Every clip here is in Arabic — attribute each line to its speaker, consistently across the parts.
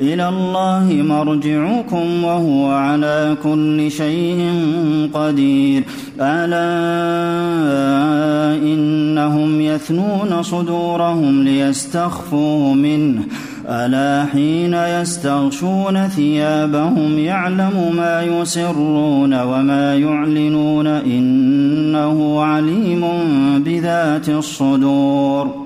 Speaker 1: إلى الله مرجعكم وهو على كل شيء قدير ألا إنهم يثنون صدورهم ليستخفوا منه ألا حين يستغشون ثيابهم يعلم ما يسرون وما يعلنون إنه عليم بذات الصدور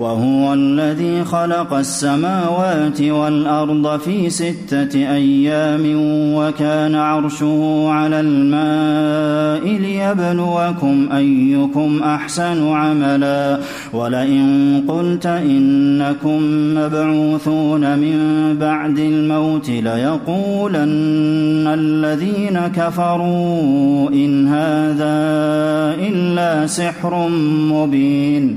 Speaker 1: وهو الذي خلق السماوات والأرض في ستة أيام وكان عرشه على الماء ليبلوكم أيكم أحسن عملا ولئن قلت إنكم مبعوثون من بعد الموت ليقولن الذين كفروا إن هذا إلا سحر مبين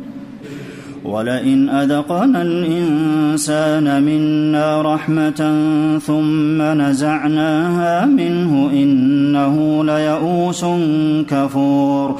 Speaker 1: ولئن أذقنا الإنسان منا رحمة ثم نزعناها منه إنه ليئوس كفور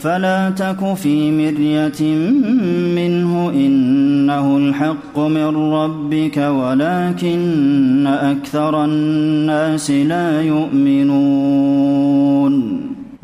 Speaker 1: فلا تك في مرية منه إنه الحق من ربك ولكن أكثر الناس لا يؤمنون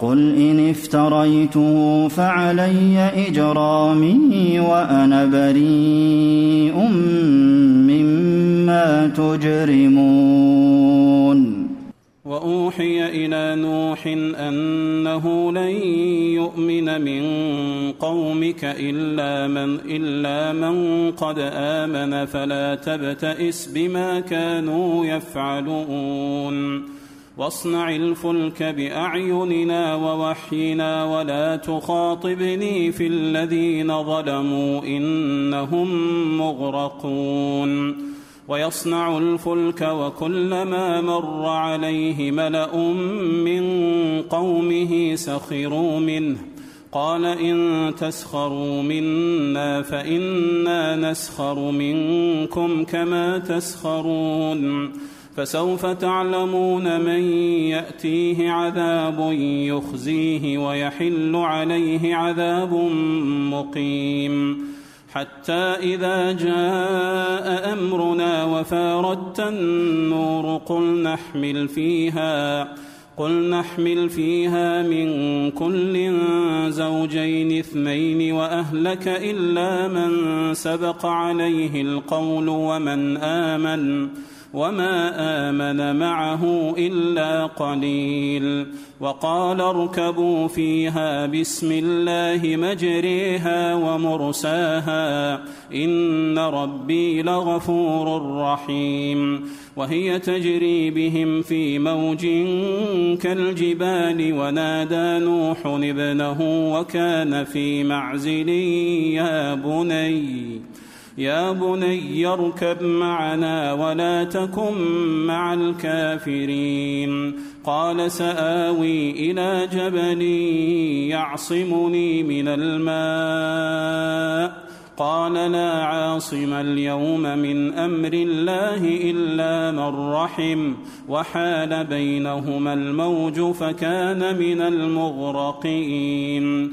Speaker 1: قل إن افتريته فعلي إجرامي وأنا بريء مما تجرمون واوحي الى نوح انه لن يؤمن من قومك الا من الا من قد امن فلا تبتئس بما كانوا يفعلون واصنع الفلك باعيننا ووحينا ولا تخاطبني في الذين ظلموا انهم مغرقون ويصنع الفلك وكلما مر عليه ملا من قومه سخروا منه قال ان تسخروا منا فانا نسخر منكم كما تسخرون فسوف تعلمون من ياتيه عذاب يخزيه ويحل عليه عذاب مقيم حتى اذا جاء امرنا وفاردت النور قل نحمل فيها قل نحمل فيها من كل زوجين اثنين واهلك الا من سبق عليه القول ومن امن وما آمن معه إلا قليل وقال اركبوا فيها بسم الله مجريها ومرساها إن ربي لغفور رحيم وهي تجري بهم في موج كالجبال ونادى نوح ابنه وكان في معزل يا بني يا بني اركب معنا ولا تكن مع الكافرين قال سآوي إلى جبل يعصمني من الماء قال لا عاصم اليوم من امر الله الا من رحم وحال بينهما الموج فكان من المغرقين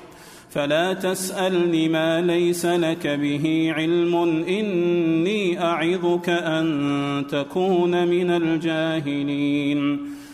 Speaker 1: فلا تسألني ما ليس لك به علم إني أعظك أن تكون من الجاهلين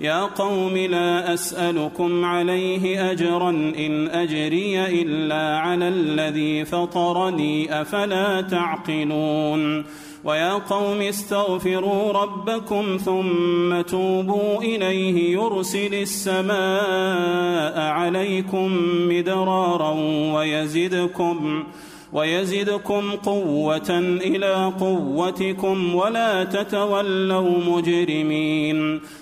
Speaker 1: يا قوم لا اسالكم عليه اجرا ان اجري الا على الذي فطرني افلا تعقلون ويا قوم استغفروا ربكم ثم توبوا اليه يرسل السماء عليكم مدرارا ويزدكم ويزدكم قوة إلى قوتكم ولا تتولوا مجرمين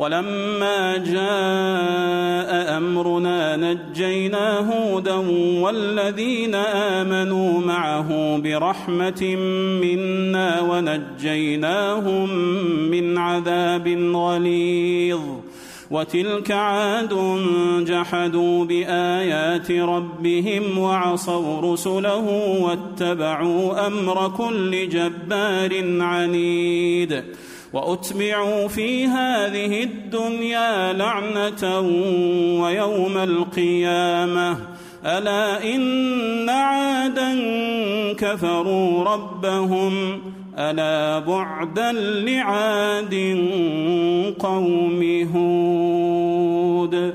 Speaker 1: ولما جاء أمرنا نجينا هودا والذين آمنوا معه برحمة منا ونجيناهم من عذاب غليظ وتلك عاد جحدوا بآيات ربهم وعصوا رسله واتبعوا أمر كل جبار عنيد وأتبعوا في هذه الدنيا لعنة ويوم القيامة ألا إن عادا كفروا ربهم ألا بعدا لعاد قوم هود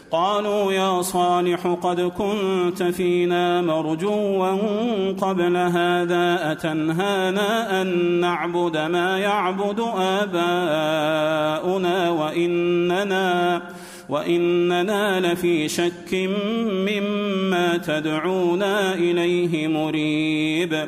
Speaker 1: قالوا يا صالح قد كنت فينا مرجوا قبل هذا أتنهانا أن نعبد ما يعبد آباؤنا وإننا وإننا لفي شك مما تدعونا إليه مريب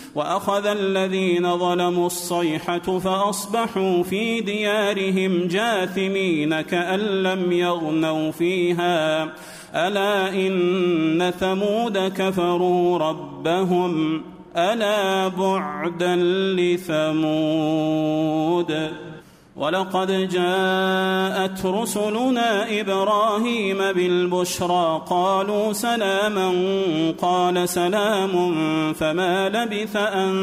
Speaker 1: واخذ الذين ظلموا الصيحه فاصبحوا في ديارهم جاثمين كان لم يغنوا فيها الا ان ثمود كفروا ربهم الا بعدا لثمود ولقد جاءت رسلنا ابراهيم بالبشرى قالوا سلاما قال سلام فما لبث ان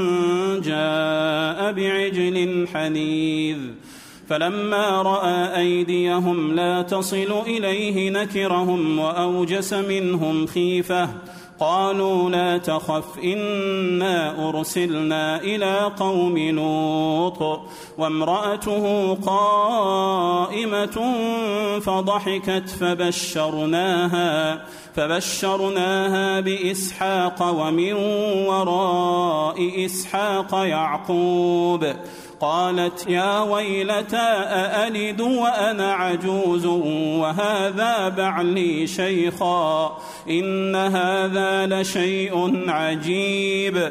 Speaker 1: جاء بعجل حنيذ فلما راى ايديهم لا تصل اليه نكرهم واوجس منهم خيفه قالوا لا تخف انا ارسلنا الى قوم لوط وامراته قائمه فضحكت فبشرناها فبشرناها باسحاق ومن وراء اسحاق يعقوب قالت يا ويلتى أألد وأنا عجوز وهذا بعلي شيخا إن هذا لشيء عجيب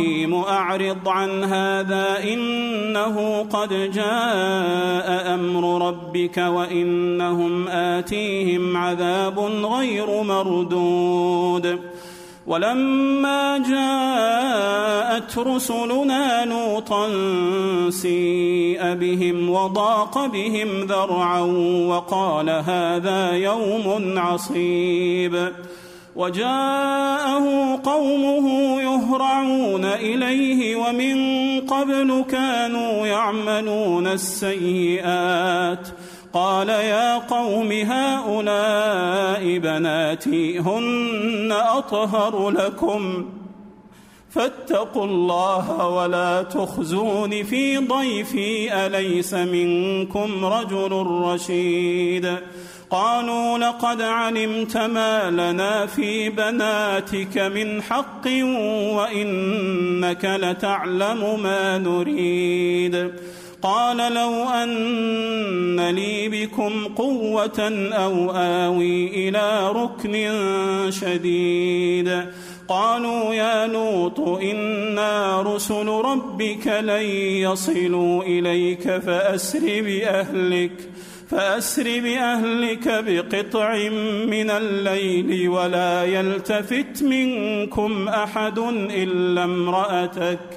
Speaker 1: إبراهيم أعرض عن هذا إنه قد جاء أمر ربك وإنهم آتيهم عذاب غير مردود ولما جاءت رسلنا نوطا سيء بهم وضاق بهم ذرعا وقال هذا يوم عصيب وجاءه قومه يهرعون إليه ومن قبل كانوا يعملون السيئات قال يا قوم هؤلاء بناتي هن أطهر لكم ۖ فاتقوا الله ولا تخزون في ضيفي أليس منكم رجل رشيد قالوا لقد علمت ما لنا في بناتك من حق وإنك لتعلم ما نريد قال لو أن لي بكم قوة أو آوي إلى ركن شديد قالوا يا لوط إنا رسل ربك لن يصلوا إليك فأسر بأهلك فأسر بأهلك بقطع من الليل ولا يلتفت منكم أحد إلا امرأتك ۖ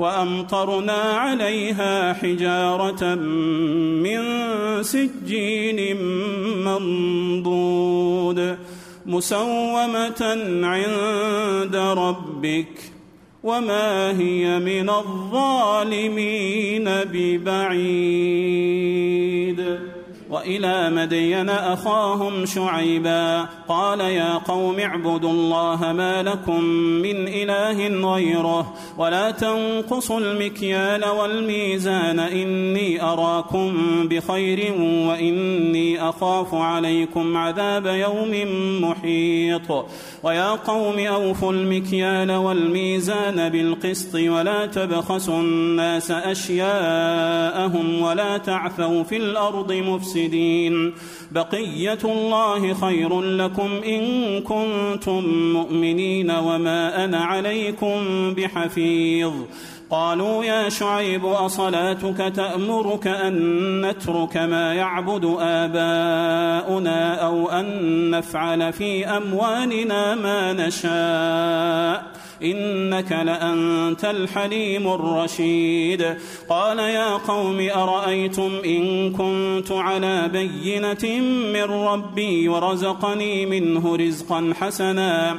Speaker 1: وأمطرنا عليها حجارة من سجين منضود مسومة عند ربك وما هي من الظالمين ببعيد وإلى مدين أخاهم شعيبا قال يا قوم اعبدوا الله ما لكم من إله غيره ولا تنقصوا المكيال والميزان إني أراكم بخير وإني أخاف عليكم عذاب يوم محيط ويا قوم أوفوا المكيال والميزان بالقسط ولا تبخسوا الناس أشياءهم ولا تعثوا في الأرض مفسدين مفسدين بقية الله خير لكم إن كنتم مؤمنين وما أنا عليكم بحفيظ قالوا يا شعيب أصلاتك تأمرك أن نترك ما يعبد آباؤنا أو أن نفعل في أموالنا ما نشاء إنك لأنت الحليم الرشيد قال يا قوم أرأيتم إن كنت على بينة من ربي ورزقني منه رزقا حسنا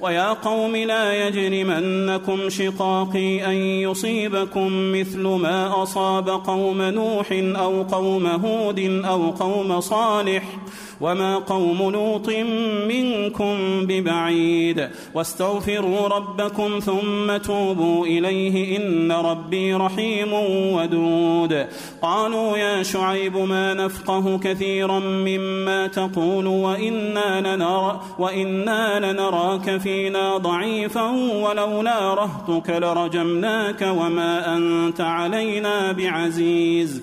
Speaker 1: ويا قوم لا يجرمنكم شقاقي أن يصيبكم مثل ما أصاب قوم نوح أو قوم هود أو قوم صالح وما قوم لوط منكم ببعيد واستغفروا ربكم ثم توبوا إليه إن ربي رحيم ودود قالوا يا شعيب ما نفقه كثيرا مما تقول وإنا, لنرى وإنا لنراك في فينا ضعيفا ولولا رهتك لرجمناك وما أنت علينا بعزيز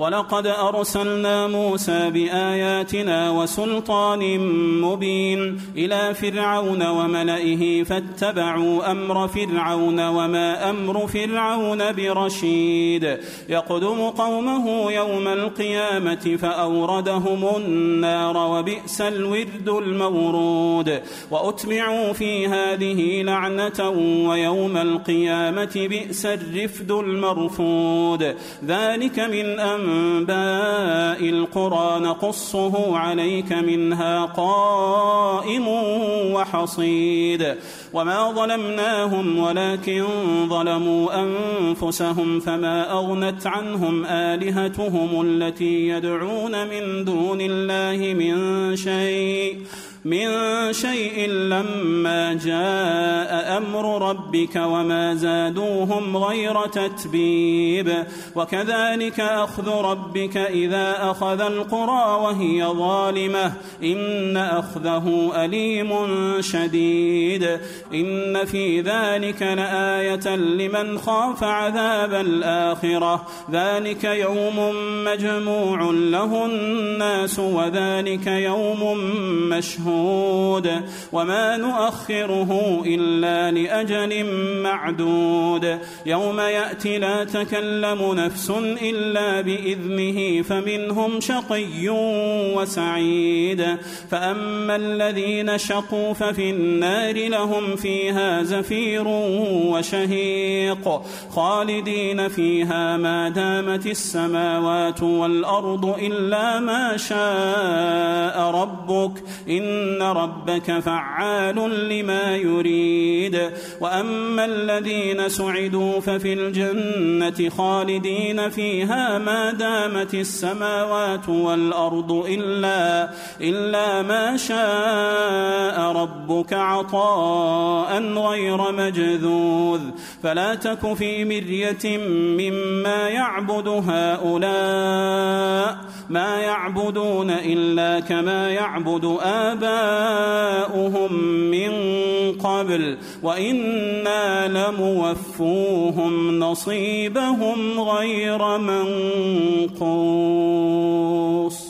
Speaker 1: ولقد أرسلنا موسى بآياتنا وسلطان مبين إلى فرعون وملئه فاتبعوا أمر فرعون وما أمر فرعون برشيد يقدم قومه يوم القيامة فأوردهم النار وبئس الورد المورود وأتبعوا في هذه لعنة ويوم القيامة بئس الرفد المرفود ذلك من أمر أنباء القرى نقصه عليك منها قائم وحصيد وما ظلمناهم ولكن ظلموا أنفسهم فما أغنت عنهم آلهتهم التي يدعون من دون الله من شيء من شيء لما جاء امر ربك وما زادوهم غير تتبيب وكذلك اخذ ربك اذا اخذ القرى وهي ظالمه ان اخذه اليم شديد ان في ذلك لايه لمن خاف عذاب الاخره ذلك يوم مجموع له الناس وذلك يوم مشهور مشهود وما نؤخره إلا لأجل معدود يوم يأتي لا تكلم نفس إلا بإذنه فمنهم شقي وسعيد فأما الذين شقوا ففي النار لهم فيها زفير وشهيق خالدين فيها ما دامت السماوات والأرض إلا ما شاء ربك إن إن ربك فعال لما يريد وأما الذين سعدوا ففي الجنة خالدين فيها ما دامت السماوات والأرض إلا إلا ما شاء ربك عطاء غير مجذوذ فلا تك في مرية مما يعبد هؤلاء ما يعبدون إلا كما يعبد آباؤهم جزاؤهم من قبل وإنا لموفوهم نصيبهم غير منقوص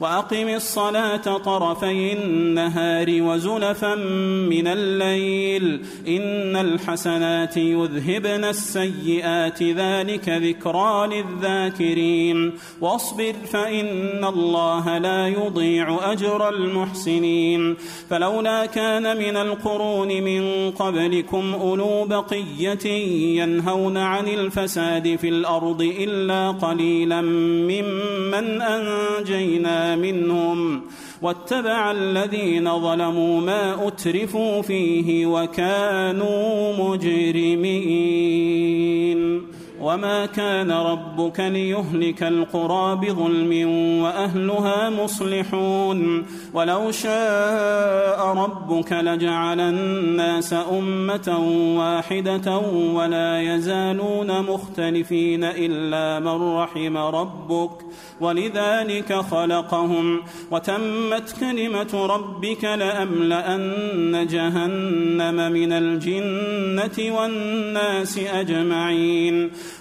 Speaker 1: وأقم الصلاة طرفي النهار وزلفا من الليل إن الحسنات يذهبن السيئات ذلك ذكرى للذاكرين واصبر فإن الله لا يضيع أجر المحسنين فلولا كان من القرون من قبلكم أولو بقية ينهون عن الفساد في الأرض إلا قليلا ممن أنجينا منهم واتبع الذين ظلموا ما أترفوا فيه وكانوا مجرمين وما كان ربك ليهلك القرى بظلم واهلها مصلحون ولو شاء ربك لجعل الناس امه واحده ولا يزالون مختلفين الا من رحم ربك ولذلك خلقهم وتمت كلمه ربك لاملان جهنم من الجنه والناس اجمعين